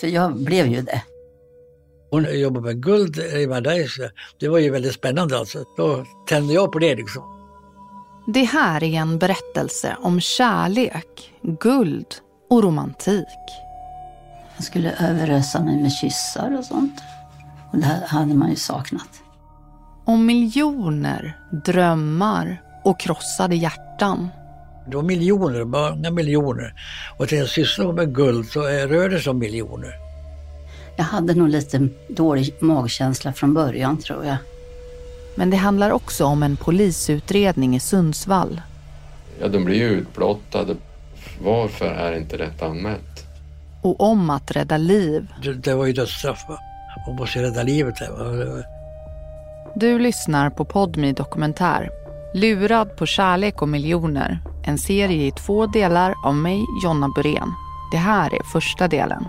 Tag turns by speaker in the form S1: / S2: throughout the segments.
S1: För jag blev ju det.
S2: Hon jobbade med guld i Malaysia. Det var ju väldigt spännande alltså. Då tände jag på det liksom.
S3: Det här är en berättelse om kärlek, guld och romantik.
S1: Han skulle överösa mig med kyssar och sånt. Och det hade man ju saknat.
S3: Om miljoner, drömmar och krossade hjärtan.
S2: Det var miljoner, många miljoner. Och till en syssla med guld så rör det sig om miljoner.
S1: Jag hade nog lite dålig magkänsla från början tror jag.
S3: Men det handlar också om en polisutredning i Sundsvall.
S4: Ja, de blir ju utblottade. Varför är inte detta anmält?
S3: Och om att rädda liv.
S2: Det, det var ju dödsstraff. Va? Man måste rädda livet. Va?
S3: Du lyssnar på Podmi Dokumentär. Lurad på kärlek och miljoner. En serie i två delar av mig, Jonna Burén. Det här är första delen.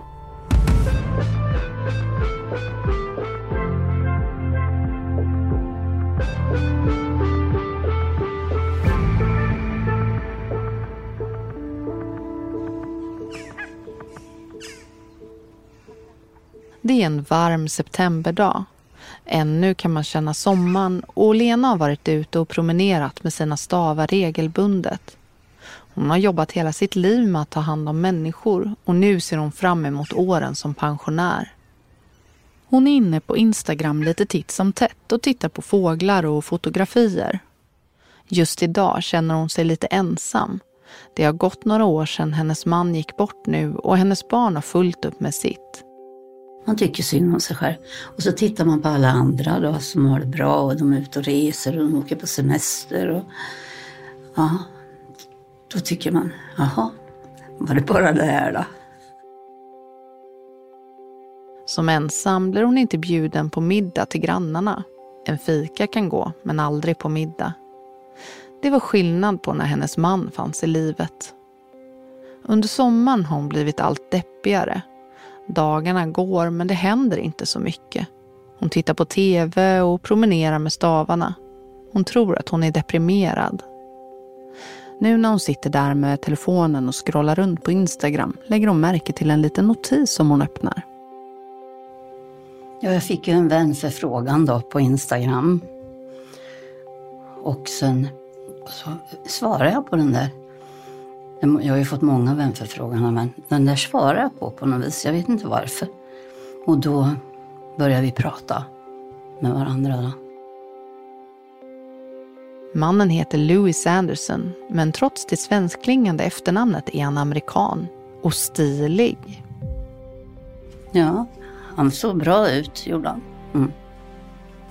S3: Det är en varm septemberdag. Ännu kan man känna sommaren och Lena har varit ute och promenerat med sina stavar regelbundet. Hon har jobbat hela sitt liv med att ta hand om människor och nu ser hon fram emot åren som pensionär. Hon är inne på Instagram lite titt som tätt och tittar på fåglar och fotografier. Just idag känner hon sig lite ensam. Det har gått några år sedan hennes man gick bort nu och hennes barn har fullt upp med sitt.
S1: Man tycker synd om sig själv. Och så tittar man på alla andra då, som har det bra och de är ute och reser och de åker på semester. Och, ja, då tycker man, jaha, var det bara det här då?
S3: Som ensam blir hon inte bjuden på middag till grannarna. En fika kan gå, men aldrig på middag. Det var skillnad på när hennes man fanns i livet. Under sommaren har hon blivit allt deppigare Dagarna går men det händer inte så mycket. Hon tittar på tv och promenerar med stavarna. Hon tror att hon är deprimerad. Nu när hon sitter där med telefonen och scrollar runt på Instagram lägger hon märke till en liten notis som hon öppnar.
S1: Ja, jag fick ju en vänförfrågan då på Instagram. Och sen så svarade jag på den där. Jag har ju fått många vänförfrågningar men den där svarade jag på på något vis. Jag vet inte varför. Och då började vi prata med varandra. Då.
S3: Mannen heter Louis Anderson men trots det svenskklingande efternamnet är han amerikan och stilig.
S1: Ja, han såg bra ut gjorde han. Mm.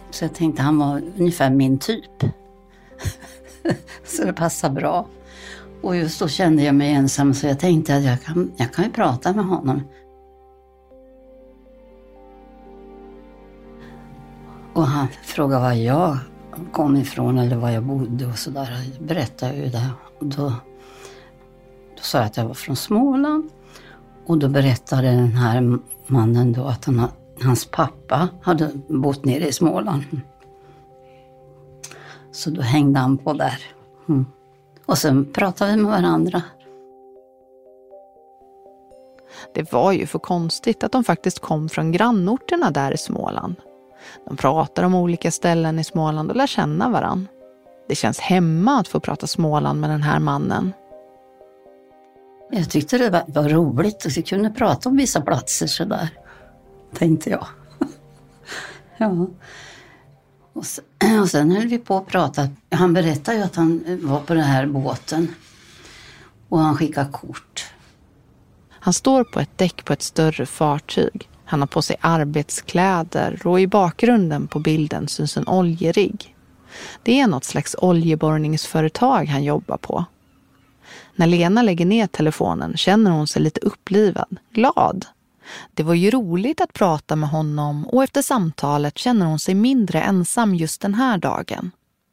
S1: Så jag tänkte han var ungefär min typ. så det passar bra. Och just då kände jag mig ensam så jag tänkte att jag kan, jag kan ju prata med honom. Och han frågade vad jag kom ifrån eller var jag bodde och sådär. Jag berättade ju det. Och då, då sa jag att jag var från Småland. Och då berättade den här mannen då att han, hans pappa hade bott nere i Småland. Så då hängde han på där. Mm. Och sen pratade vi med varandra.
S3: Det var ju för konstigt att de faktiskt kom från grannorterna där i Småland. De pratar om olika ställen i Småland och lär känna varann. Det känns hemma att få prata Småland med den här mannen.
S1: Jag tyckte det var, var roligt att vi kunde prata om vissa platser sådär. Tänkte jag. ja. Och sen, och sen höll vi på att prata. Han berättade ju att han var på den här båten. Och han skickade kort.
S3: Han står på ett däck på ett större fartyg. Han har på sig arbetskläder och i bakgrunden på bilden syns en oljerigg. Det är något slags oljeborrningsföretag han jobbar på. När Lena lägger ner telefonen känner hon sig lite upplivad, glad. Det var ju roligt att prata med honom och efter samtalet känner hon sig mindre ensam just den här dagen.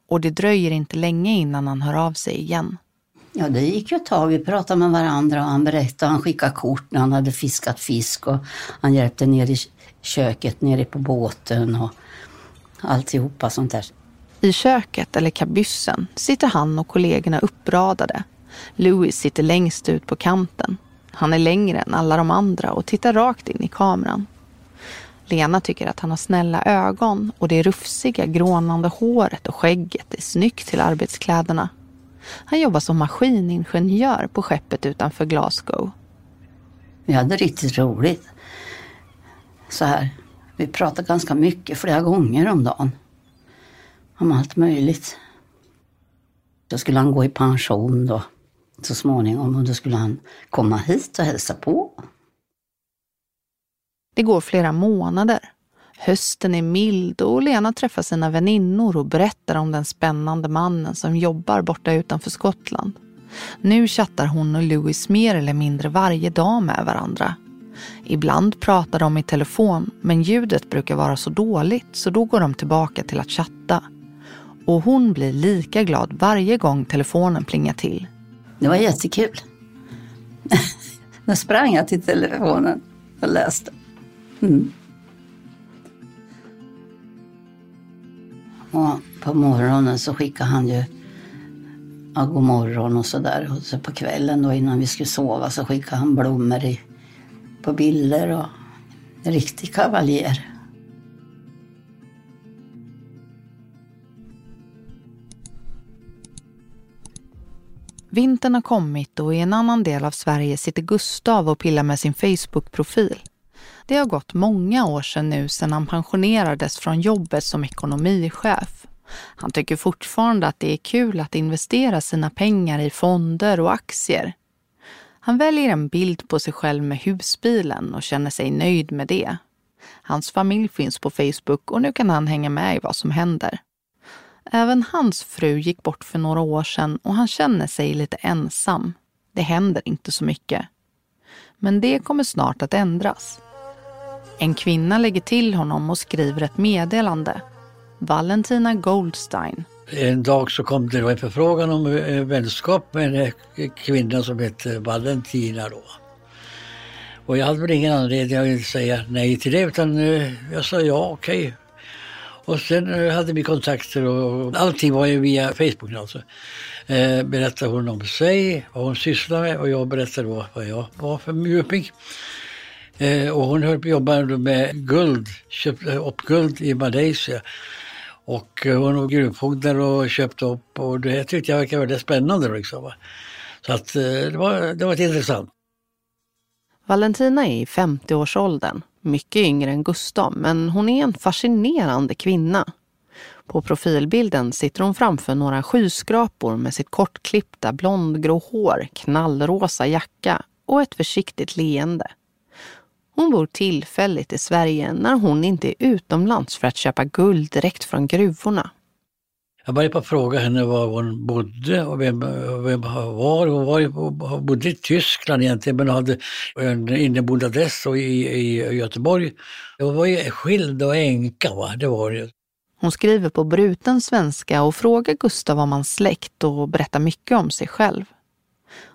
S3: Och det dröjer inte länge innan han hör av sig igen.
S1: Ja, det gick ju ett tag. Vi pratade med varandra och han berättade. Han skickade kort när han hade fiskat fisk och han hjälpte ner i köket nere på båten och alltihopa sånt där.
S3: I köket, eller kabyssen, sitter han och kollegorna uppradade. Louis sitter längst ut på kanten. Han är längre än alla de andra och tittar rakt in i kameran. Lena tycker att han har snälla ögon och det rufsiga grånande håret och skägget är snyggt till arbetskläderna. Han jobbar som maskiningenjör på skeppet utanför Glasgow.
S1: Vi hade riktigt roligt. Så här. Vi pratade ganska mycket, flera gånger om dagen. Om allt möjligt. Då skulle han gå i pension då, så småningom. Och då skulle han komma hit och hälsa på.
S3: Det går flera månader. Hösten är mild och Lena träffar sina väninnor och berättar om den spännande mannen som jobbar borta utanför Skottland. Nu chattar hon och Louis mer eller mindre varje dag med varandra. Ibland pratar de i telefon men ljudet brukar vara så dåligt så då går de tillbaka till att chatta. Och hon blir lika glad varje gång telefonen plingar till.
S1: Det var jättekul. Då sprang jag till telefonen och läste. Mm. Och på morgonen så skickade han ju ja, god morgon och sådär. Och så på kvällen då innan vi skulle sova så skickade han blommor i, på bilder och en riktig kavaljer.
S3: Vintern har kommit och i en annan del av Sverige sitter Gustav och pillar med sin Facebook-profil. Det har gått många år sedan nu sedan han pensionerades från jobbet som ekonomichef. Han tycker fortfarande att det är kul att investera sina pengar i fonder och aktier. Han väljer en bild på sig själv med husbilen och känner sig nöjd med det. Hans familj finns på Facebook och nu kan han hänga med i vad som händer. Även hans fru gick bort för några år sedan och han känner sig lite ensam. Det händer inte så mycket. Men det kommer snart att ändras. En kvinna lägger till honom och skriver ett meddelande. Valentina Goldstein.
S2: En dag så kom det en förfrågan om eh, vänskap med en eh, kvinna som hette Valentina då. Och jag hade väl ingen anledning att säga nej till det utan eh, jag sa ja, okej. Okay. Och sen hade vi kontakter och allting var ju via Facebook alltså. berättade hon om sig, vad hon sysslade med och jag berättade då vad jag var för mjuping. Eh, och hon höll på att jobba med guld, köpte eh, upp guld i Malaysia. Och eh, hon var gruvfogdar och köpte upp och det tyckte jag verkade väldigt spännande. Liksom. Så att eh, det var, det var intressant.
S3: Valentina är i 50-årsåldern, mycket yngre än Gustav, men hon är en fascinerande kvinna. På profilbilden sitter hon framför några skyskrapor med sitt kortklippta blondgrå hår, knallrosa jacka och ett försiktigt leende. Hon bor tillfälligt i Sverige när hon inte är utomlands för att köpa guld direkt från gruvorna.
S2: Jag började på fråga henne var hon bodde och vem, vem var. Hon var, bodde i Tyskland egentligen men hade en inneboende adress i, i Göteborg. Hon var ju skild och änka, va? det var det.
S3: Hon skriver på bruten svenska och frågar Gustav om hans släkt och berättar mycket om sig själv.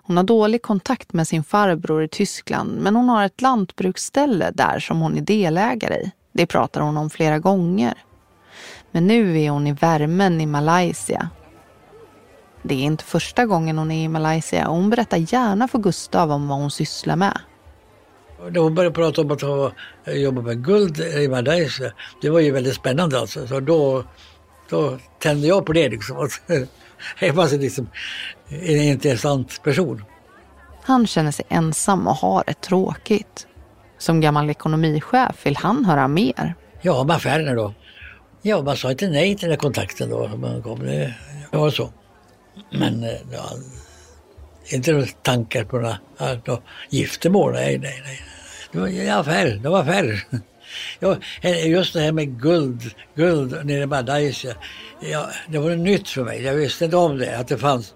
S3: Hon har dålig kontakt med sin farbror i Tyskland men hon har ett lantbruksställe där som hon är delägare i. Det pratar hon om flera gånger. Men nu är hon i värmen i Malaysia. Det är inte första gången hon är i Malaysia och hon berättar gärna för Gustav om vad hon sysslar med.
S2: När hon började prata om att jobba med guld i Malaysia, det var ju väldigt spännande alltså. Så då, då tände jag på det liksom. Det var liksom en intressant person.
S3: Han känner sig ensam och har det tråkigt. Som gammal ekonomichef vill han höra mer.
S2: Ja, med affärerna då. Ja, man sa inte nej till den kontakten då. Man kom. Det var så. Men eh, ja, inte några tankar på några, några giftermål. Nej, nej, nej. Det var affärer. Det var affärer. Ja, just det här med guld, guld nere i Malaysia. Ja, det var nytt för mig. Jag visste inte om det, att det fanns.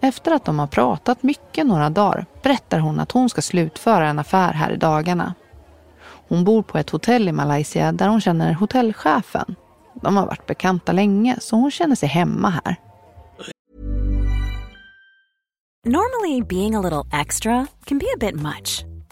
S3: Efter att de har pratat mycket några dagar berättar hon att hon ska slutföra en affär här i dagarna. Hon bor på ett hotell i Malaysia där hon känner hotellchefen. De har varit bekanta länge så hon känner sig hemma här.
S5: Normally being a little extra can be a bit much.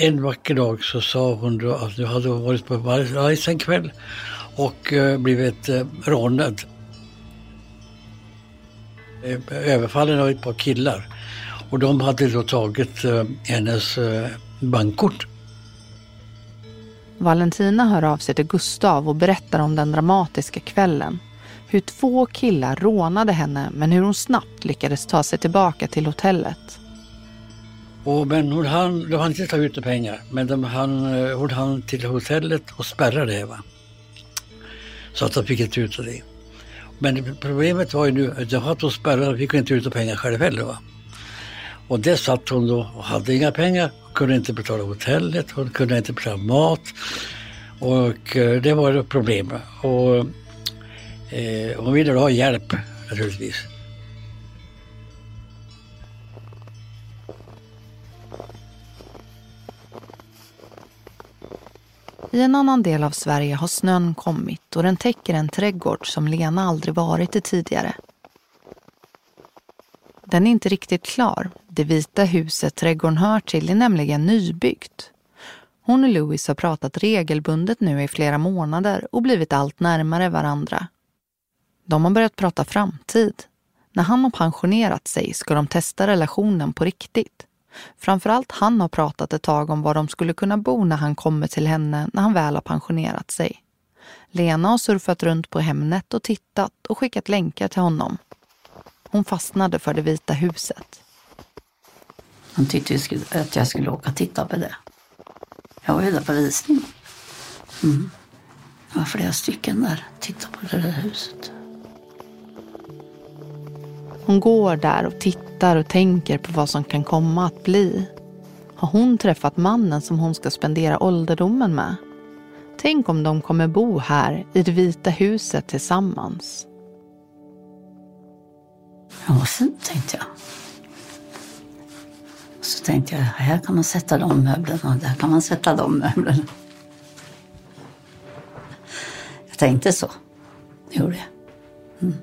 S2: En vacker dag så sa hon då att nu hade varit på Vargais en kväll och eh, blivit eh, rånad. Eh, överfallen av ett par killar. Och de hade då tagit hennes bankkort.
S3: Valentina hör av sig till Gustav och berättar om den dramatiska kvällen. Hur två killar rånade henne men hur hon snabbt lyckades ta sig tillbaka till hotellet.
S2: Och, men hon hann, de hann inte ta ut pengar, men de hann, eh, hon hann till hotellet och spärra det. Va? Så att de fick inte ut det. Men problemet var ju nu att att hon spärrade fick hon inte ut pengar själv heller. Va? Och det satt hon då och hade inga pengar, kunde inte betala hotellet, hon kunde inte betala mat. Och eh, det var ett problem. Och eh, hon ville ha hjälp naturligtvis.
S3: I en annan del av Sverige har snön kommit och den täcker en trädgård som Lena aldrig varit i tidigare. Den är inte riktigt klar. Det vita huset trädgården hör till är nämligen nybyggt. Hon och Louis har pratat regelbundet nu i flera månader och blivit allt närmare varandra. De har börjat prata framtid. När han har pensionerat sig ska de testa relationen på riktigt. Framförallt han har pratat ett tag om var de skulle kunna bo när han kommer till henne när han väl har pensionerat sig. Lena har surfat runt på Hemnet och tittat och skickat länkar till honom. Hon fastnade för det vita huset.
S1: Han tyckte att jag skulle åka och titta på det. Jag var ju där på visning. Mm. Det var flera stycken där. Titta på det där huset.
S3: Hon går där och tittar och tänker på vad som kan komma att bli. Har hon träffat mannen som hon ska spendera ålderdomen med? Tänk om de kommer bo här i det vita huset tillsammans.
S1: Ja, fint, tänkte jag. Så tänkte jag, här kan man sätta de möblerna och där kan man sätta de möblerna. Jag tänkte så. Det gjorde jag. Mm.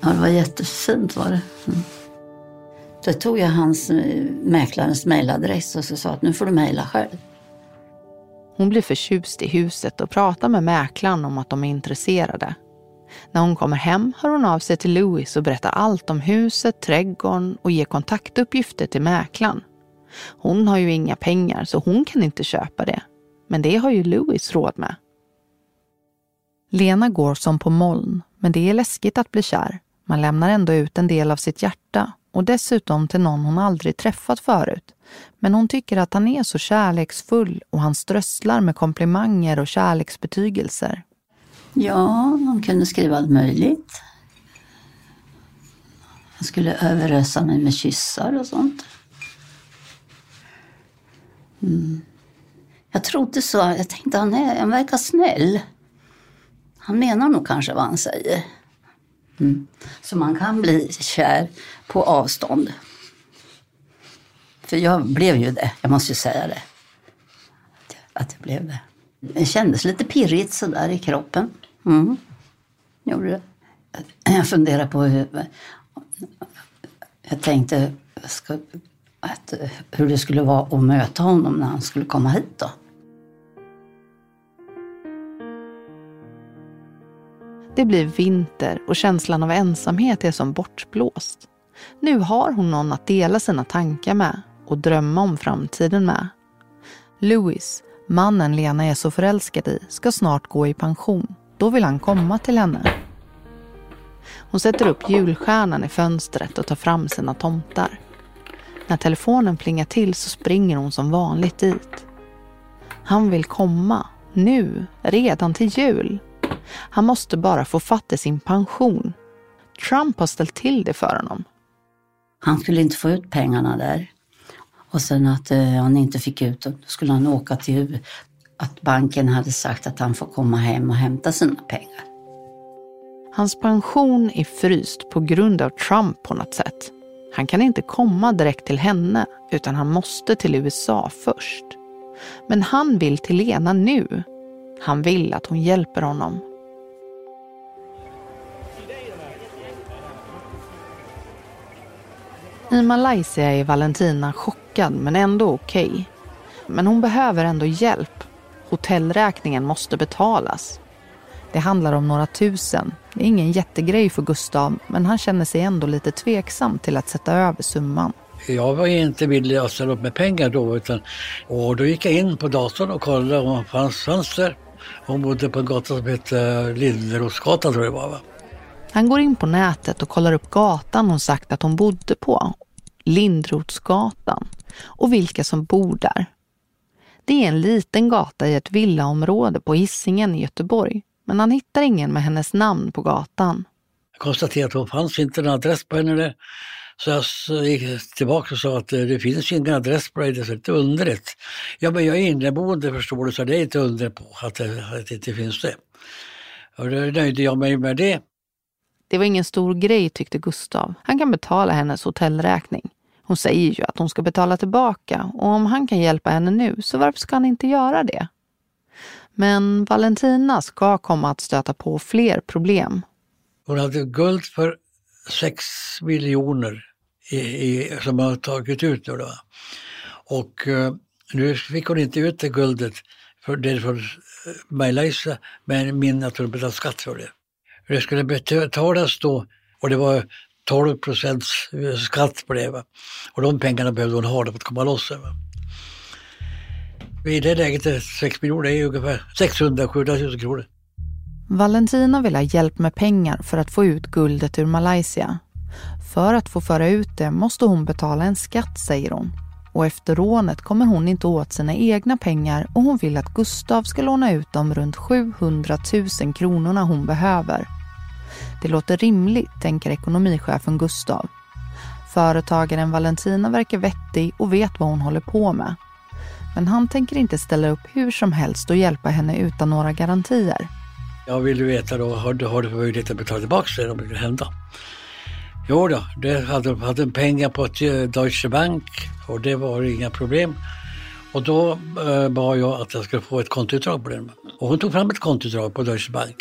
S1: Ja, det var jättefint var det. Mm. Då tog jag hans eh, mäklarens mejladress och så sa att nu får du mejla själv.
S3: Hon blir förtjust i huset och pratar med mäklaren om att de är intresserade. När hon kommer hem hör hon av sig till Louis och berättar allt om huset, trädgården och ger kontaktuppgifter till mäklaren. Hon har ju inga pengar så hon kan inte köpa det. Men det har ju Louis råd med. Lena går som på moln, men det är läskigt att bli kär. Man lämnar ändå ut en del av sitt hjärta och dessutom till någon hon aldrig träffat förut. Men hon tycker att han är så kärleksfull och han strösslar med komplimanger och kärleksbetygelser.
S1: Ja, de kunde skriva allt möjligt. Han skulle överösa mig med kyssar och sånt. Mm. Jag trodde så. Jag tänkte han, är, han verkar snäll. Han menar nog kanske vad han säger. Mm. Så man kan bli kär på avstånd. För jag blev ju det, jag måste ju säga det. Att jag blev det. Det kändes lite pirrigt sådär i kroppen. Mm. Gjorde det. Jag funderade på hur... Jag tänkte ska, att, hur det skulle vara att möta honom när han skulle komma hit då.
S3: Det blir vinter och känslan av ensamhet är som bortblåst. Nu har hon någon att dela sina tankar med och drömma om framtiden med. Louis, mannen Lena är så förälskad i, ska snart gå i pension. Då vill han komma till henne. Hon sätter upp julstjärnan i fönstret och tar fram sina tomtar. När telefonen plingar till så springer hon som vanligt dit. Han vill komma, nu, redan till jul. Han måste bara få fatt i sin pension. Trump har ställt till det för honom.
S1: Han skulle inte få ut pengarna där. Och sen att eh, han inte fick ut dem, då skulle han åka till att banken hade sagt att han får komma hem och hämta sina pengar.
S3: Hans pension är fryst på grund av Trump på något sätt. Han kan inte komma direkt till henne utan han måste till USA först. Men han vill till Lena nu. Han vill att hon hjälper honom. I Malaysia är Valentina chockad men ändå okej. Okay. Men hon behöver ändå hjälp. Hotellräkningen måste betalas. Det handlar om några tusen. Det är ingen jättegrej för Gustav men han känner sig ändå lite tveksam till att sätta över summan.
S2: Jag var inte villig att ställa upp med pengar då utan, och då gick jag in på datorn och kollade om det fanns fönster. Hon bodde på en gata som hette Linderosgatan tror jag det var. Va?
S3: Han går in på nätet och kollar upp gatan hon sagt att hon bodde på. Lindrotsgatan. Och vilka som bor där. Det är en liten gata i ett villaområde på Hisingen i Göteborg. Men han hittar ingen med hennes namn på gatan.
S2: Jag konstaterade att hon fanns inte en adress på henne. Så jag gick tillbaka och sa att det finns ingen adress på dig, det är lite underligt. Ja men jag är inneboende förstår du, så det är inte under på att det, att det inte finns det. Och då nöjde jag mig med det.
S3: Det var ingen stor grej tyckte Gustav. Han kan betala hennes hotellräkning. Hon säger ju att hon ska betala tillbaka och om han kan hjälpa henne nu så varför ska han inte göra det? Men Valentina ska komma att stöta på fler problem.
S2: Hon hade guld för 6 miljoner i, i, som hon har tagit ut nu. Då. Och eh, nu fick hon inte ut det guldet för det är från eh, Malaysia, men min att hon betalade skatt för det. Det skulle betalas då och det var 12 procents eh, skatt på det. Va? Och de pengarna behövde hon ha för att komma loss. Va? I det läget eh, är 6 miljoner är ungefär 600-700 000 kronor.
S3: Valentina vill ha hjälp med pengar för att få ut guldet ur Malaysia. För att få föra ut det måste hon betala en skatt, säger hon. Och efter rånet kommer hon inte åt sina egna pengar och hon vill att Gustav ska låna ut de runt 700 000 kronorna hon behöver. Det låter rimligt, tänker ekonomichefen Gustav. Företagaren Valentina verkar vettig och vet vad hon håller på med. Men han tänker inte ställa upp hur som helst och hjälpa henne utan några garantier.
S2: Jag vill veta då, har du, har du möjlighet att betala tillbaka det om det skulle hända? Jo då, det hade, hade pengar på eh, Deutsche Bank och det var inga problem. Och då eh, bad jag att jag skulle få ett kontoutdrag på den. Och hon tog fram ett kontoutdrag på Deutsche Bank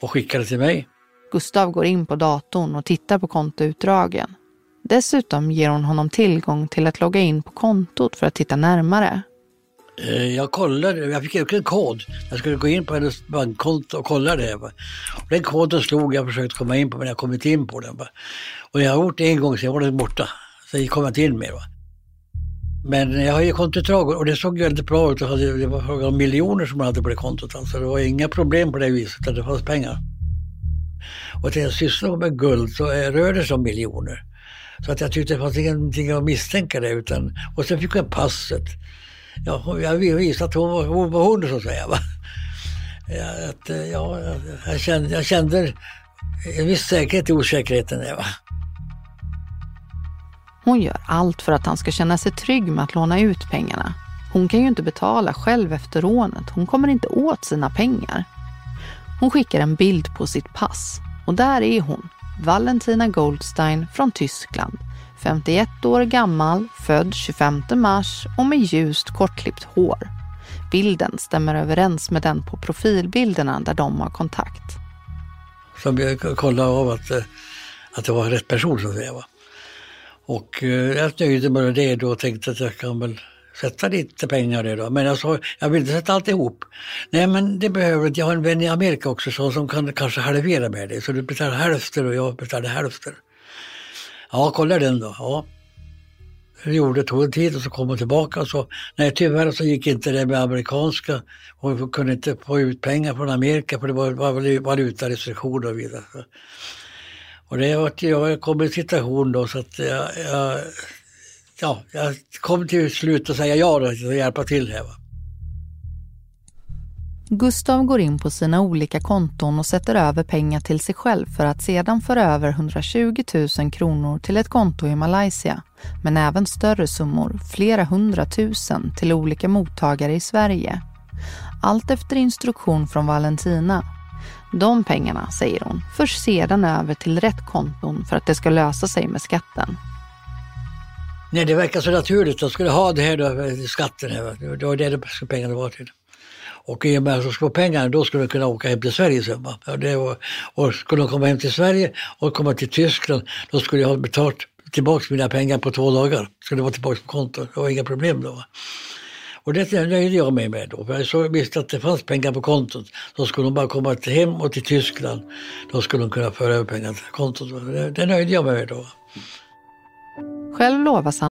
S2: och skickade till mig.
S3: Gustav går in på datorn och tittar på kontoutdragen. Dessutom ger hon honom tillgång till att logga in på kontot för att titta närmare.
S2: Eh, jag kollade, jag fick en kod. Jag skulle gå in på hennes bankkonto och kolla det. Den koden slog jag och försökte komma in på men jag kom inte in på den. Och jag har gjort det en gång sen var den borta. Så jag kom inte in mer. Men jag har ju kontoutdrag och det såg väldigt bra ut. Det var fråga om miljoner som man hade på det kontot. Alltså det var inga problem på det viset, utan det fanns pengar. Och till jag sysslar med guld så rör det sig om miljoner. Så att jag tyckte det fanns ingenting att misstänka det. Utan, och sen fick jag passet. Ja, jag visade att hon var hon, var hon så att säga. Va? Ja, att, eh, ja, jag, kände, jag kände en viss säkerhet i osäkerheten. Va?
S3: Hon gör allt för att han ska känna sig trygg med att låna ut pengarna. Hon kan ju inte betala själv efter rånet. Hon kommer inte åt sina pengar. Hon skickar en bild på sitt pass och där är hon, Valentina Goldstein från Tyskland. 51 år gammal, född 25 mars och med ljust kortklippt hår. Bilden stämmer överens med den på profilbilderna där de har kontakt.
S2: Som jag kollade av att, eh, att det var rätt person så att säga. Och eh, jag nöjde mig med det då och tänkte att jag kan väl sätta lite pengar i då. Men jag sa, jag vill inte sätta alltihop. Nej men det behöver inte, jag har en vän i Amerika också så, som kan kanske halvera med det. Så du betalar hälften och jag betalar hälften. Ja, kolla den då. Ja. Det gjorde, tog en tid och så kom hon tillbaka och så, nej tyvärr så gick inte det med amerikanska. Hon kunde inte få ut pengar från Amerika för det var, var valutarestriktioner och vidare. Och det var, jag kom i en situation då så att jag, jag ja, jag kom till slut att säga ja då, och hjälpa till här. Va?
S3: Gustav går in på sina olika konton och sätter över pengar till sig själv för att sedan föra över 120 000 kronor till ett konto i Malaysia. Men även större summor, flera hundratusen, till olika mottagare i Sverige. Allt efter instruktion från Valentina. De pengarna, säger hon, förs sedan över till rätt konton för att det ska lösa sig med skatten.
S2: Nej, det verkar så naturligt. De skulle ha det här då, skatten. Här, det var det pengarna var till. Och i och med att de skulle få pengarna, då skulle de kunna åka hem till Sverige sen. Va? Och, det var, och skulle de komma hem till Sverige och komma till Tyskland, då skulle jag ha betalt tillbaka mina pengar på två dagar. Skulle vara tillbaka på kontot. Det var inga problem då. Va? Och det nöjde jag mig med då. För jag visste att det fanns pengar på kontot. Så skulle de bara komma till hem och till Tyskland. Då skulle de kunna föra över pengar till kontot. Det, det nöjde jag mig med då.
S3: Själv lovas han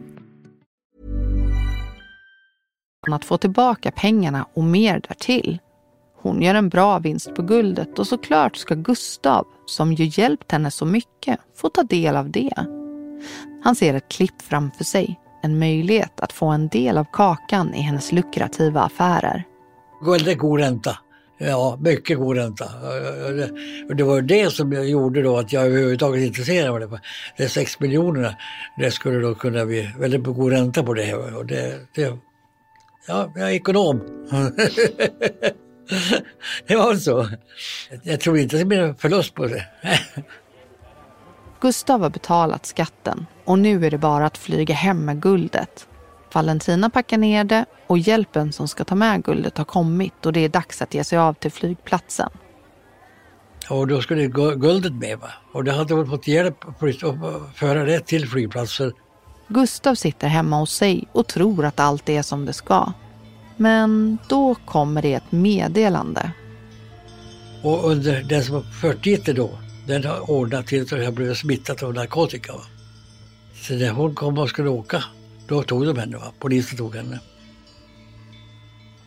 S3: att få tillbaka pengarna och mer därtill. Hon gör en bra vinst på guldet och såklart ska Gustav, som ju hjälpt henne så mycket, få ta del av det. Han ser ett klipp framför sig, en möjlighet att få en del av kakan i hennes lukrativa affärer.
S2: Väldigt god ränta. Ja, mycket god ränta. Det var det som gjorde då att jag överhuvudtaget intresserade mig. De 6 miljonerna, det skulle då kunna bli väldigt god ränta på det. Och det, det ja, jag är ekonom. det var så. Jag tror inte det blir förlust på det.
S3: Gustav har betalat skatten och nu är det bara att flyga hem med guldet. Valentina packar ner det och hjälpen som ska ta med guldet har kommit och det är dags att ge sig av till flygplatsen.
S2: Och då skulle guldet med va? och det hade väl fått hjälp att föra det till flygplatsen.
S3: Gustav sitter hemma hos sig och tror att allt är som det ska. Men då kommer det ett meddelande.
S2: Och under den som har fört dit det då, den har ordnat till så jag blev smittad av narkotika. Va? Så när hon kom och skulle åka, då tog de henne. Va? Polisen tog henne.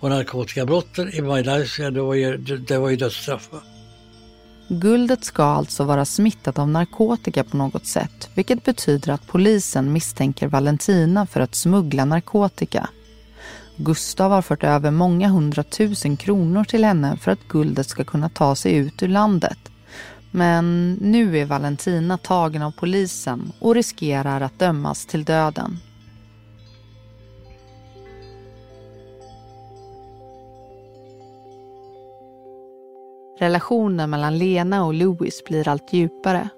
S2: Och narkotikabrotten i Malaysia, det var ju, det var ju dödsstraff. Va?
S3: Guldet ska alltså vara smittat av narkotika på något sätt, vilket betyder att polisen misstänker Valentina för att smuggla narkotika. Gustav har fört över många hundratusen kronor till henne för att guldet ska kunna ta sig ut ur landet. Men nu är Valentina tagen av polisen och riskerar att dömas till döden. Relationen mellan Lena och Louis blir allt djupare.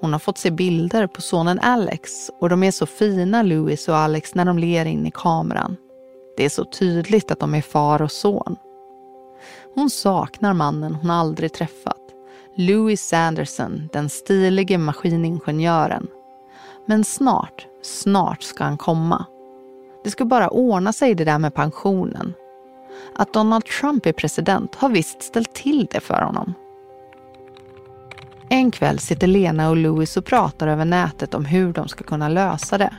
S3: Hon har fått se bilder på sonen Alex och de är så fina Louis och Alex när de ler in i kameran. Det är så tydligt att de är far och son. Hon saknar mannen hon aldrig träffat. Louis Sanderson, den stilige maskiningenjören. Men snart, snart ska han komma. Det ska bara ordna sig det där med pensionen. Att Donald Trump är president har visst ställt till det för honom. En kväll sitter Lena och Louis och pratar över nätet om hur de ska kunna lösa det.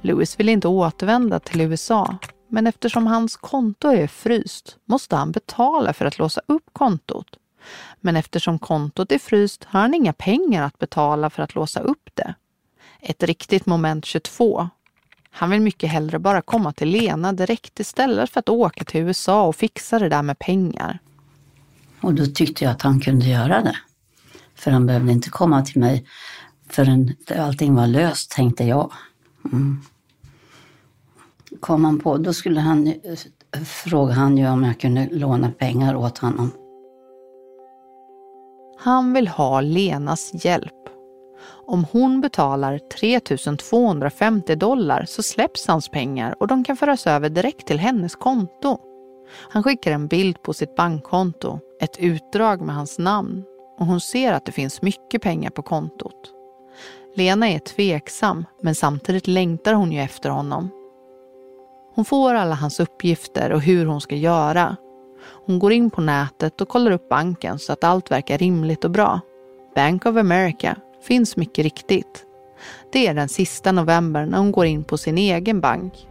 S3: Louis vill inte återvända till USA men eftersom hans konto är fryst måste han betala för att låsa upp kontot. Men eftersom kontot är fryst har han inga pengar att betala för att låsa upp det. Ett riktigt moment 22. Han vill mycket hellre bara komma till Lena direkt istället för att åka till USA och fixa det där med pengar.
S1: Och då tyckte jag att han kunde göra det. För han behövde inte komma till mig förrän allting var löst, tänkte jag. Mm. Kom han på, då skulle han fråga han ju om jag kunde låna pengar åt honom.
S3: Han vill ha Lenas hjälp. Om hon betalar 3 250 dollar så släpps hans pengar och de kan föras över direkt till hennes konto. Han skickar en bild på sitt bankkonto, ett utdrag med hans namn och hon ser att det finns mycket pengar på kontot. Lena är tveksam men samtidigt längtar hon ju efter honom. Hon får alla hans uppgifter och hur hon ska göra. Hon går in på nätet och kollar upp banken så att allt verkar rimligt och bra. Bank of America finns mycket riktigt. Det är den sista november när hon går in på sin egen bank.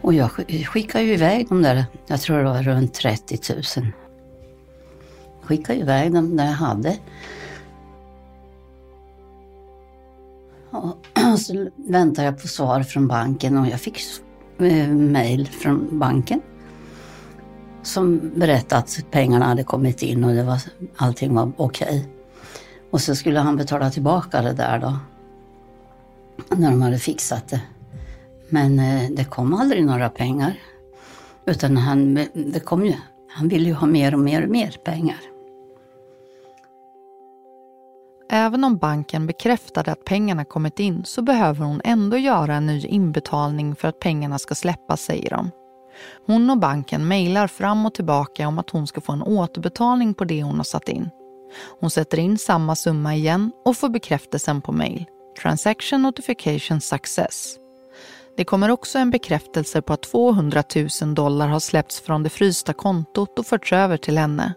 S1: Och jag skickade ju iväg de där, jag tror det var runt 30 000. Skickade iväg dem när jag hade. Och så väntade jag på svar från banken och jag fick eh, mejl från banken som berättade att pengarna hade kommit in och det var, allting var okej. Okay. Och så skulle han betala tillbaka det där då. När de hade fixat det. Men eh, det kom aldrig några pengar. Utan han, det kom ju, han ville ju ha mer och mer och mer pengar.
S3: Även om banken bekräftade att pengarna kommit in så behöver hon ändå göra en ny inbetalning för att pengarna ska släppas, säger de. Hon och banken mejlar fram och tillbaka om att hon ska få en återbetalning på det hon har satt in. Hon sätter in samma summa igen och får bekräftelsen på mejl. Transaction notification success. Det kommer också en bekräftelse på att 200 000 dollar har släppts från det frysta kontot och förts över till henne.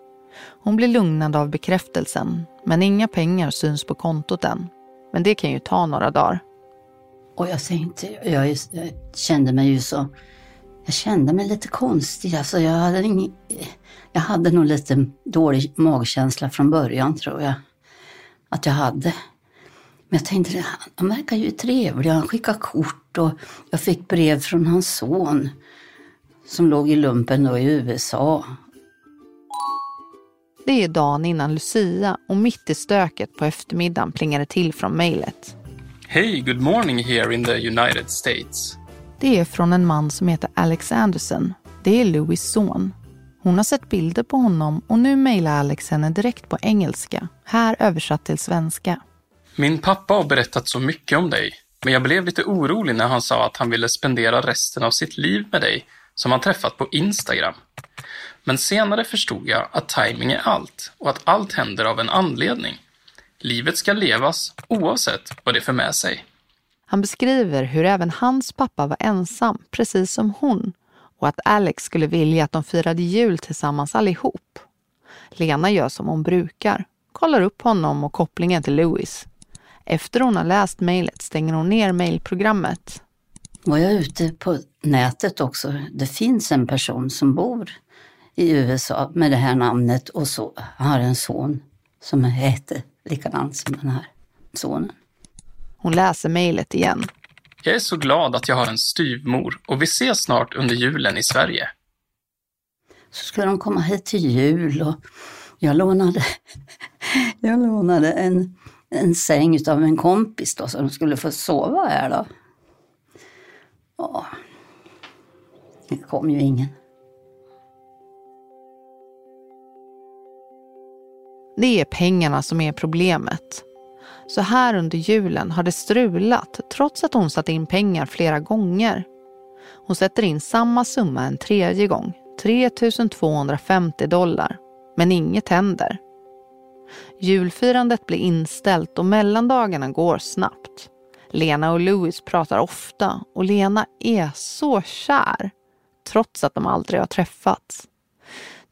S3: Hon blir lugnad av bekräftelsen, men inga pengar syns på kontot än. Men det kan ju ta några dagar.
S1: Och jag inte, jag, jag kände mig ju så, jag kände mig lite konstig. Alltså jag, hade ingen, jag hade nog lite dålig magkänsla från början tror jag. Att jag hade. Men jag tänkte, han verkar ju trevlig, han skickar kort och jag fick brev från hans son som låg i lumpen då i USA.
S3: Det är dagen innan Lucia och mitt i stöket på eftermiddagen plingar det till från mejlet.
S6: Hej, good morning here in the United States.
S3: Det är från en man som heter Alex Anderson. Det är Louis son. Hon har sett bilder på honom och nu mejlar Alex henne direkt på engelska, här översatt till svenska.
S6: Min pappa har berättat så mycket om dig, men jag blev lite orolig när han sa att han ville spendera resten av sitt liv med dig, som han träffat på Instagram. Men senare förstod jag att timing är allt och att allt händer av en anledning. Livet ska levas oavsett vad det för med sig.
S3: Han beskriver hur även hans pappa var ensam, precis som hon, och att Alex skulle vilja att de firade jul tillsammans allihop. Lena gör som hon brukar, kollar upp honom och kopplingen till Louis. Efter hon har läst mejlet stänger hon ner mejlprogrammet.
S1: Var jag ute på nätet också. Det finns en person som bor i USA med det här namnet och så har en son som heter likadant som den här sonen.
S3: Hon läser mejlet igen.
S6: Jag är så glad att jag har en styvmor och vi ses snart under julen i Sverige.
S1: Så skulle de komma hit till jul och jag lånade, jag lånade en, en säng av en kompis då så de skulle få sova här då. Ja, det kom ju ingen.
S3: Det är pengarna som är problemet. Så här under julen har det strulat trots att hon satt in pengar flera gånger. Hon sätter in samma summa en tredje gång, 3 250 dollar. Men inget händer. Julfirandet blir inställt och mellandagarna går snabbt. Lena och Louis pratar ofta och Lena är så kär, trots att de aldrig har träffats.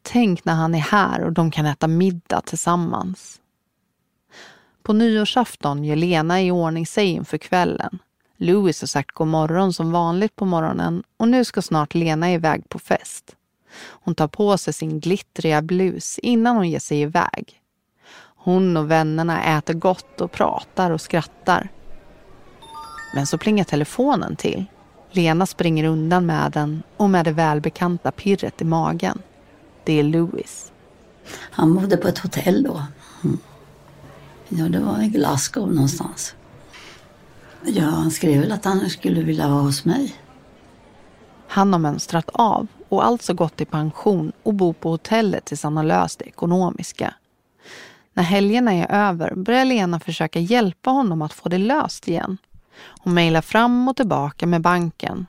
S3: Tänk när han är här och de kan äta middag tillsammans. På nyårsafton gör Lena i ordning sig inför kvällen. Louis har sagt god morgon som vanligt på morgonen och nu ska snart Lena iväg på fest. Hon tar på sig sin glittriga blus innan hon ger sig iväg. Hon och vännerna äter gott och pratar och skrattar. Men så plingar telefonen till. Lena springer undan med den och med det välbekanta pirret i magen. Det är Louis.
S1: Han bodde på ett hotell då. Mm. Ja, det var i Glasgow någonstans. Ja, han skrev väl att han skulle vilja vara hos mig.
S3: Han har mönstrat av och alltså gått i pension och bor på hotellet tills han har löst det ekonomiska. När helgerna är över börjar Lena försöka hjälpa honom att få det löst igen. Hon mejlar fram och tillbaka med banken.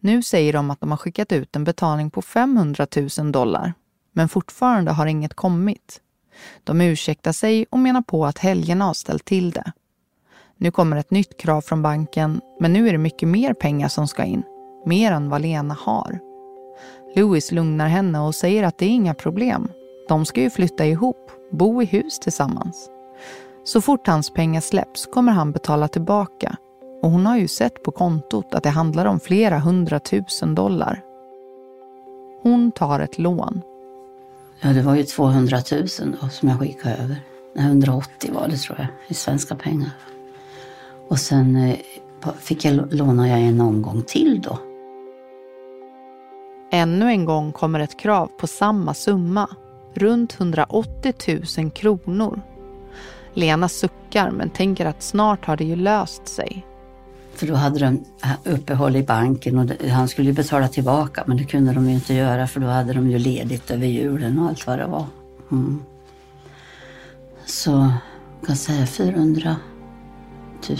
S3: Nu säger de att de har skickat ut en betalning på 500 000 dollar, men fortfarande har inget kommit. De ursäktar sig och menar på att helgerna har ställt till det. Nu kommer ett nytt krav från banken, men nu är det mycket mer pengar som ska in. Mer än vad Lena har. Louis lugnar henne och säger att det är inga problem. De ska ju flytta ihop, bo i hus tillsammans. Så fort hans pengar släpps kommer han betala tillbaka. Och hon har ju sett på kontot att det handlar om flera hundratusen dollar. Hon tar ett lån.
S1: Ja, det var ju 200 000 då som jag skickade över. 180 var det tror jag, i svenska pengar. Och sen eh, fick jag låna jag en omgång till då.
S3: Ännu en gång kommer ett krav på samma summa, runt 180 000 kronor. Lena suckar men tänker att snart har det ju löst sig.
S1: För då hade de eh, uppehåll i banken och han skulle ju betala tillbaka men det kunde de ju inte göra för då hade de ju ledigt över julen och allt vad det var. Mm. Så jag kan säga 400 000.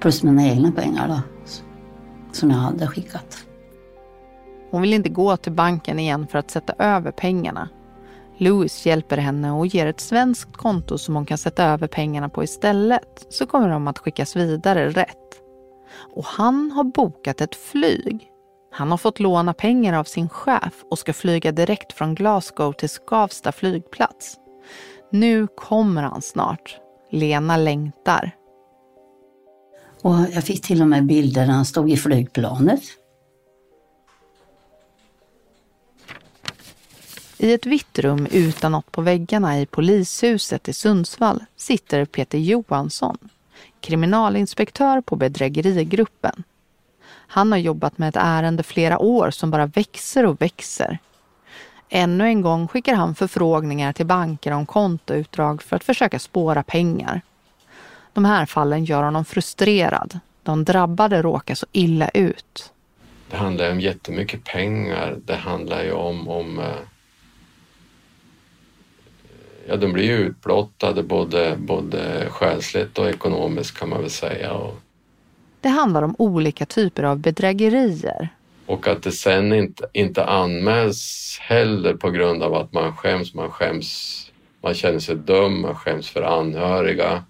S1: Plus mina egna pengar då, som jag hade skickat.
S3: Hon vill inte gå till banken igen för att sätta över pengarna. Louis hjälper henne och ger ett svenskt konto som hon kan sätta över pengarna på istället så kommer de att skickas vidare rätt. Och han har bokat ett flyg. Han har fått låna pengar av sin chef och ska flyga direkt från Glasgow till Skavsta flygplats. Nu kommer han snart. Lena längtar.
S1: Och jag fick till och med bilder när han stod i flygplanet.
S3: I ett vitt rum utan något på väggarna i polishuset i Sundsvall sitter Peter Johansson, kriminalinspektör på bedrägerigruppen. Han har jobbat med ett ärende flera år som bara växer och växer. Ännu en gång skickar han förfrågningar till banker om kontoutdrag för att försöka spåra pengar. De här fallen gör honom frustrerad. De drabbade råkar så illa ut.
S4: Det handlar ju om jättemycket pengar. Det handlar ju om, om eh, ja, de blir ju utblottade både, både själsligt och ekonomiskt kan man väl säga.
S3: Det handlar om olika typer av bedrägerier.
S4: och att det sen inte, inte anmäls heller på grund av att man skäms. Man skäms, man känner sig dum, man skäms för anhöriga.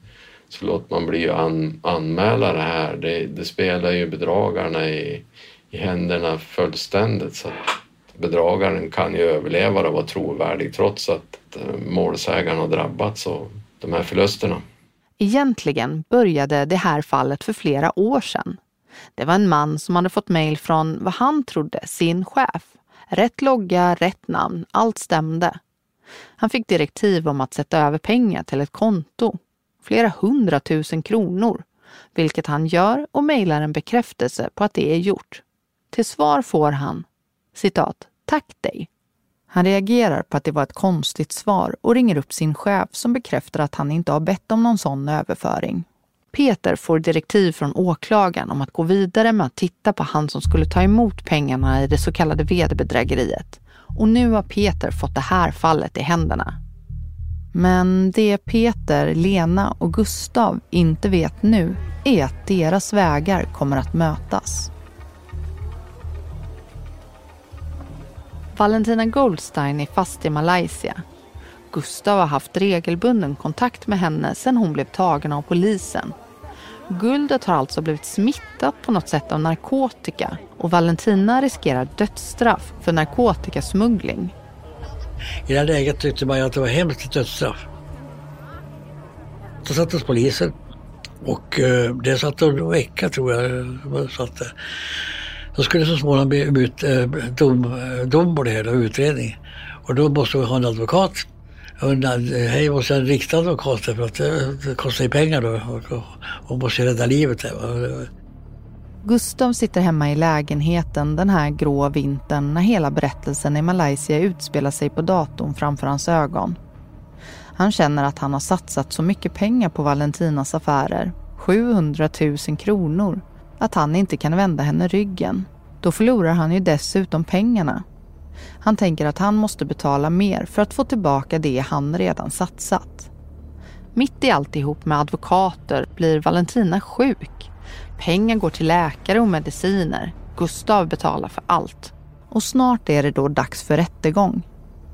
S4: Så låter man bli an, anmäla det här. Det, det spelar ju bedragarna i, i händerna fullständigt. Så bedragaren kan ju överleva och vara trovärdig trots att eh, målsägaren har drabbats av de här förlusterna.
S3: Egentligen började det här fallet för flera år sedan. Det var en man som hade fått mejl från vad han trodde sin chef. Rätt logga, rätt namn, allt stämde. Han fick direktiv om att sätta över pengar till ett konto. Flera hundratusen kronor. Vilket han gör och mejlar en bekräftelse på att det är gjort. Till svar får han citat, tack dig. Han reagerar på att det var ett konstigt svar och ringer upp sin chef som bekräftar att han inte har bett om någon sån överföring. Peter får direktiv från åklagaren om att gå vidare med att titta på han som skulle ta emot pengarna i det så kallade vederbedrägeriet. Och nu har Peter fått det här fallet i händerna. Men det Peter, Lena och Gustav inte vet nu är att deras vägar kommer att mötas. Valentina Goldstein är fast i Malaysia. Gustav har haft regelbunden kontakt med henne sedan hon blev tagen av polisen. Guldet har alltså blivit smittat på något sätt av narkotika och Valentina riskerar dödsstraff för narkotikasmuggling.
S2: I det här läget tyckte man ju att det var hemskt dödsstraff. Då sattes polisen. Och eh, det satt en vecka tror jag. Satt där. Då skulle det så småningom bli ut eh, dom, eh, dom på det hela, utredning. Och då måste vi ha en advokat. Eh, hej, måste ha en riktig advokat för att det kostar ju pengar då och, och måste rädda livet.
S3: Gustav sitter hemma i lägenheten den här grå vintern när hela berättelsen i Malaysia utspelar sig på datorn framför hans ögon. Han känner att han har satsat så mycket pengar på Valentinas affärer, 700 000 kronor, att han inte kan vända henne ryggen. Då förlorar han ju dessutom pengarna. Han tänker att han måste betala mer för att få tillbaka det han redan satsat. Mitt i alltihop med advokater blir Valentina sjuk. Pengar går till läkare och mediciner. Gustav betalar för allt. Och snart är det då dags för rättegång.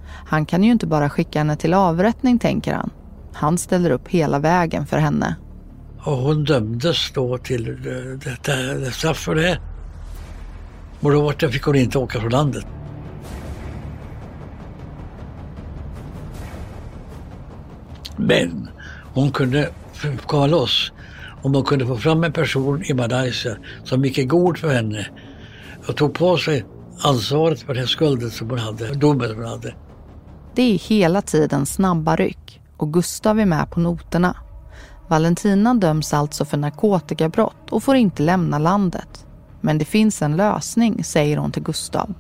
S3: Han kan ju inte bara skicka henne till avrättning, tänker han. Han ställer upp hela vägen för henne.
S2: Och hon dömdes då till detta straff för det. Och då fick hon inte åka från landet. Men hon kunde komma loss om de kunde få fram en person i Malaysia som gick i god för henne och tog på sig ansvaret för den skulden som hon hade, domen som hon hade.
S3: Det är hela tiden snabba ryck och Gustav är med på noterna. Valentina döms alltså för narkotikabrott och får inte lämna landet. Men det finns en lösning, säger hon till Gustav.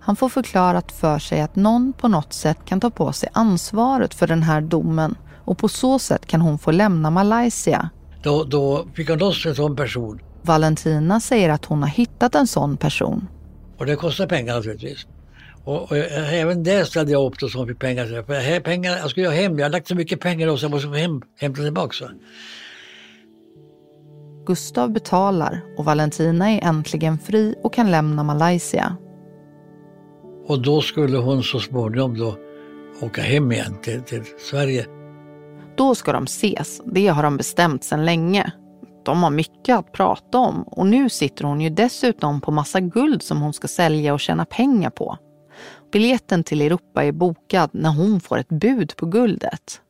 S3: Han får förklarat för sig att någon på något sätt kan ta på sig ansvaret för den här domen och på så sätt kan hon få lämna Malaysia.
S2: Då, då fick han loss en sån person.
S3: Valentina säger att hon har hittat en sån person.
S2: Och det kostar pengar naturligtvis. Och, och även där ställde jag upp då som fick pengar. För här, pengar. Jag skulle ha hem, jag har lagt så mycket pengar och så jag måste få hem, hämta tillbaka.
S3: Gustav betalar och Valentina är äntligen fri och kan lämna Malaysia.
S2: Och då skulle hon så småningom då åka hem igen till, till Sverige.
S3: Då ska de ses, det har de bestämt sedan länge. De har mycket att prata om och nu sitter hon ju dessutom på massa guld som hon ska sälja och tjäna pengar på. Biljetten till Europa är bokad när hon får ett bud på guldet.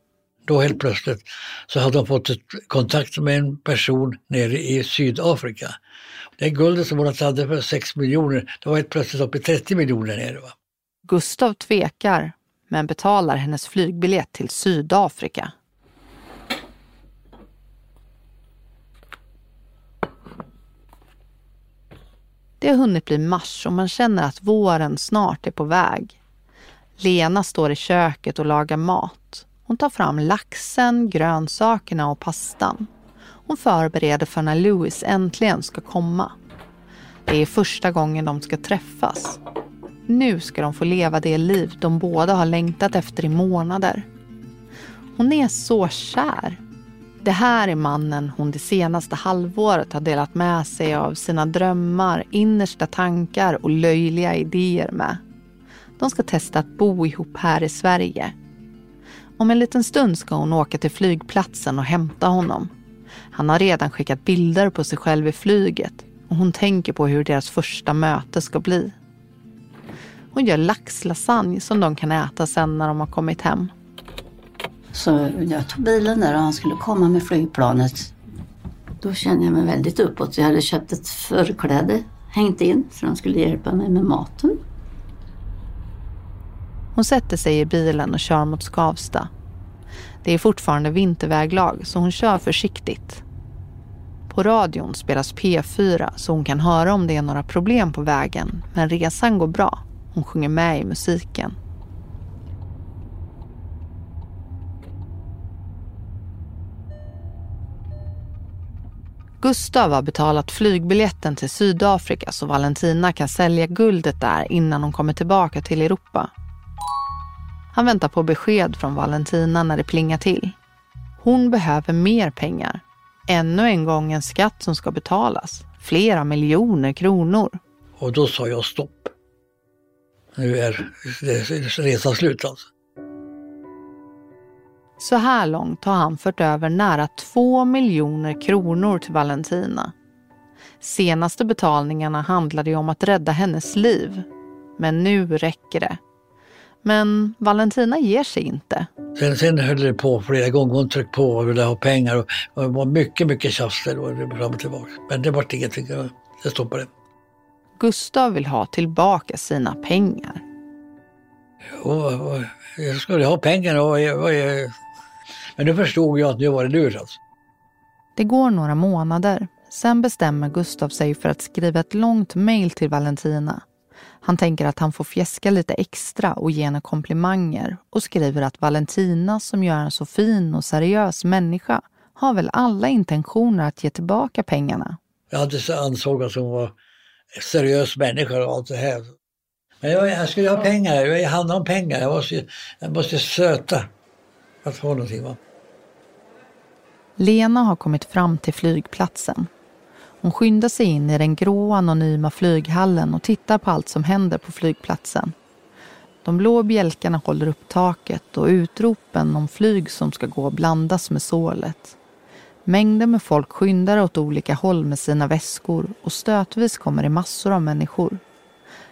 S2: Då helt plötsligt så hade hon fått kontakt med en person nere i Sydafrika. Det guldet som hon hade för 6 miljoner, det var helt plötsligt uppe i 30 miljoner nere. Va?
S3: Gustav tvekar, men betalar hennes flygbiljett till Sydafrika. Det har hunnit bli mars och man känner att våren snart är på väg. Lena står i köket och lagar mat. Hon tar fram laxen, grönsakerna och pastan. Hon förbereder för när Louis äntligen ska komma. Det är första gången de ska träffas. Nu ska de få leva det liv de båda har längtat efter i månader. Hon är så kär. Det här är mannen hon det senaste halvåret har delat med sig av sina drömmar, innersta tankar och löjliga idéer med. De ska testa att bo ihop här i Sverige. Om en liten stund ska hon åka till flygplatsen och hämta honom. Han har redan skickat bilder på sig själv i flyget och hon tänker på hur deras första möte ska bli. Hon gör laxlasagne som de kan äta sen när de har kommit hem.
S1: Så jag tog bilen där och han skulle komma med flygplanet. Då kände jag mig väldigt uppåt. Jag hade köpt ett förkläde, hängt in, för han skulle hjälpa mig med maten.
S3: Hon sätter sig i bilen och kör mot Skavsta. Det är fortfarande vinterväglag så hon kör försiktigt. På radion spelas P4 så hon kan höra om det är några problem på vägen men resan går bra. Hon sjunger med i musiken. Gustav har betalat flygbiljetten till Sydafrika så Valentina kan sälja guldet där innan hon kommer tillbaka till Europa. Han väntar på besked från Valentina när det plingar till. Hon behöver mer pengar. Ännu en gång en skatt som ska betalas. Flera miljoner kronor.
S2: Och då sa jag stopp. Nu är resan slut alltså.
S3: Så här långt har han fört över nära två miljoner kronor till Valentina. Senaste betalningarna handlade ju om att rädda hennes liv. Men nu räcker det. Men Valentina ger sig inte.
S2: Sen, sen höll det på flera gånger. Hon tryckte på och ville ha pengar. Och, och det var mycket, mycket tjafs fram och tillbaka. Men det vart ingenting. Det stoppade.
S3: Gustav vill ha tillbaka sina pengar.
S2: Och, och, jag skulle ha pengarna och, och, och, men nu förstod jag att nu var det lurt alltså.
S3: Det går några månader. Sen bestämmer Gustav sig för att skriva ett långt mejl till Valentina. Han tänker att han får fjäska lite extra och ge henne komplimanger och skriver att Valentina som gör en så fin och seriös människa har väl alla intentioner att ge tillbaka pengarna.
S2: Jag hade ansåg att hon var en seriös människa och allt det här. Men jag, jag skulle ha pengar, jag handlade om pengar. Jag måste, jag måste söta att få någonting. Va?
S3: Lena har kommit fram till flygplatsen. Hon skyndar sig in i den grå anonyma flyghallen och tittar på allt som händer på flygplatsen. De blå bjälkarna håller upp taket och utropen om flyg som ska gå blandas med sålet. Mängder med folk skyndar åt olika håll med sina väskor och stötvis kommer det massor av människor.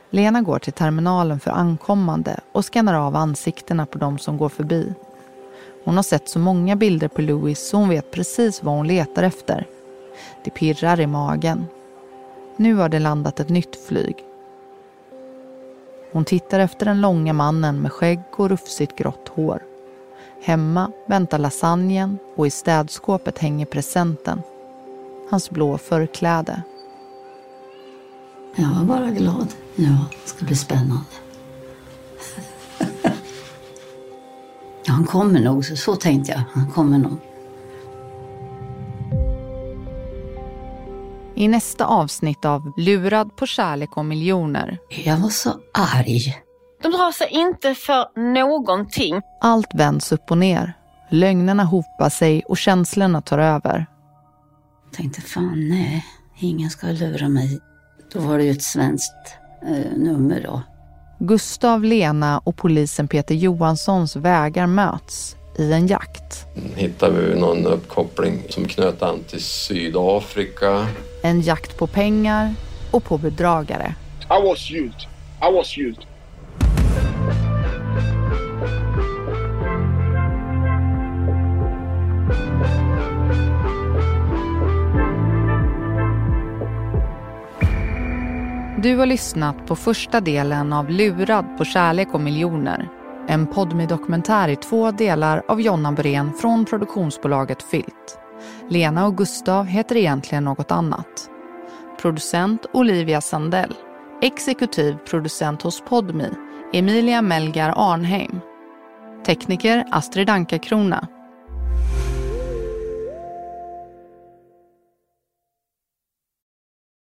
S3: Lena går till terminalen för ankommande och skannar av ansiktena på de som går förbi. Hon har sett så många bilder på Louis så hon vet precis vad hon letar efter. Det pirrar i magen. Nu har det landat ett nytt flyg. Hon tittar efter den långa mannen med skägg och rufsigt grått hår. Hemma väntar lasagnen och i städskåpet hänger presenten. Hans blå förkläde.
S1: Jag var bara glad. Ja, det ska bli spännande. Han kommer nog, så tänkte jag. Han kommer nog.
S3: I nästa avsnitt av Lurad på kärlek och miljoner.
S1: Jag var så arg.
S7: De drar sig inte för någonting.
S3: Allt vänds upp och ner. Lögnerna hopar sig och känslorna tar över.
S1: Jag tänkte, fan nej, ingen ska lura mig. Då var det ju ett svenskt eh, nummer då.
S3: Gustav, Lena och polisen Peter Johanssons vägar möts i en jakt.
S4: Hittade vi någon uppkoppling som knöt an till Sydafrika.
S3: En jakt på pengar och på bedragare.
S8: I was used. I was used.
S3: Du har lyssnat på första delen av Lurad på kärlek och miljoner. En podmi-dokumentär i två delar av Jonna Borén från produktionsbolaget Filt. Lena och Gustav heter egentligen något annat. Producent Olivia Sandell. Exekutiv producent hos Podmi Emilia Melgar Arnheim. Tekniker Astrid Anka Krona.